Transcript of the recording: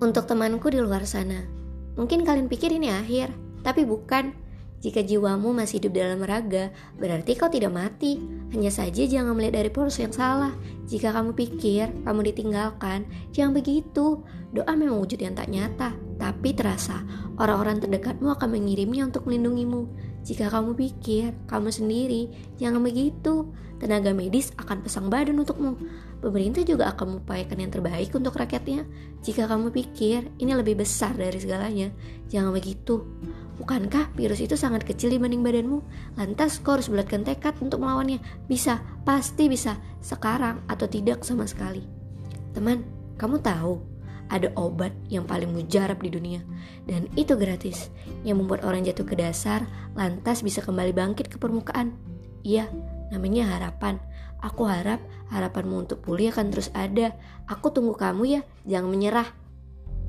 Untuk temanku di luar sana, mungkin kalian pikir ini akhir, tapi bukan. Jika jiwamu masih hidup dalam raga, berarti kau tidak mati. Hanya saja jangan melihat dari poros yang salah. Jika kamu pikir kamu ditinggalkan, jangan begitu. Doa memang wujud yang tak nyata, tapi terasa. Orang-orang terdekatmu akan mengirimnya untuk melindungimu. Jika kamu pikir kamu sendiri, jangan begitu. Tenaga medis akan pasang badan untukmu. Pemerintah juga akan mengupayakan yang terbaik untuk rakyatnya. Jika kamu pikir ini lebih besar dari segalanya, jangan begitu. Bukankah virus itu sangat kecil dibanding badanmu? Lantas kau harus bulatkan tekad untuk melawannya. Bisa, pasti bisa. Sekarang atau tidak sama sekali. Teman, kamu tahu ada obat yang paling mujarab di dunia dan itu gratis yang membuat orang jatuh ke dasar lantas bisa kembali bangkit ke permukaan. Iya, namanya harapan. Aku harap harapanmu untuk pulih akan terus ada. Aku tunggu kamu ya, jangan menyerah.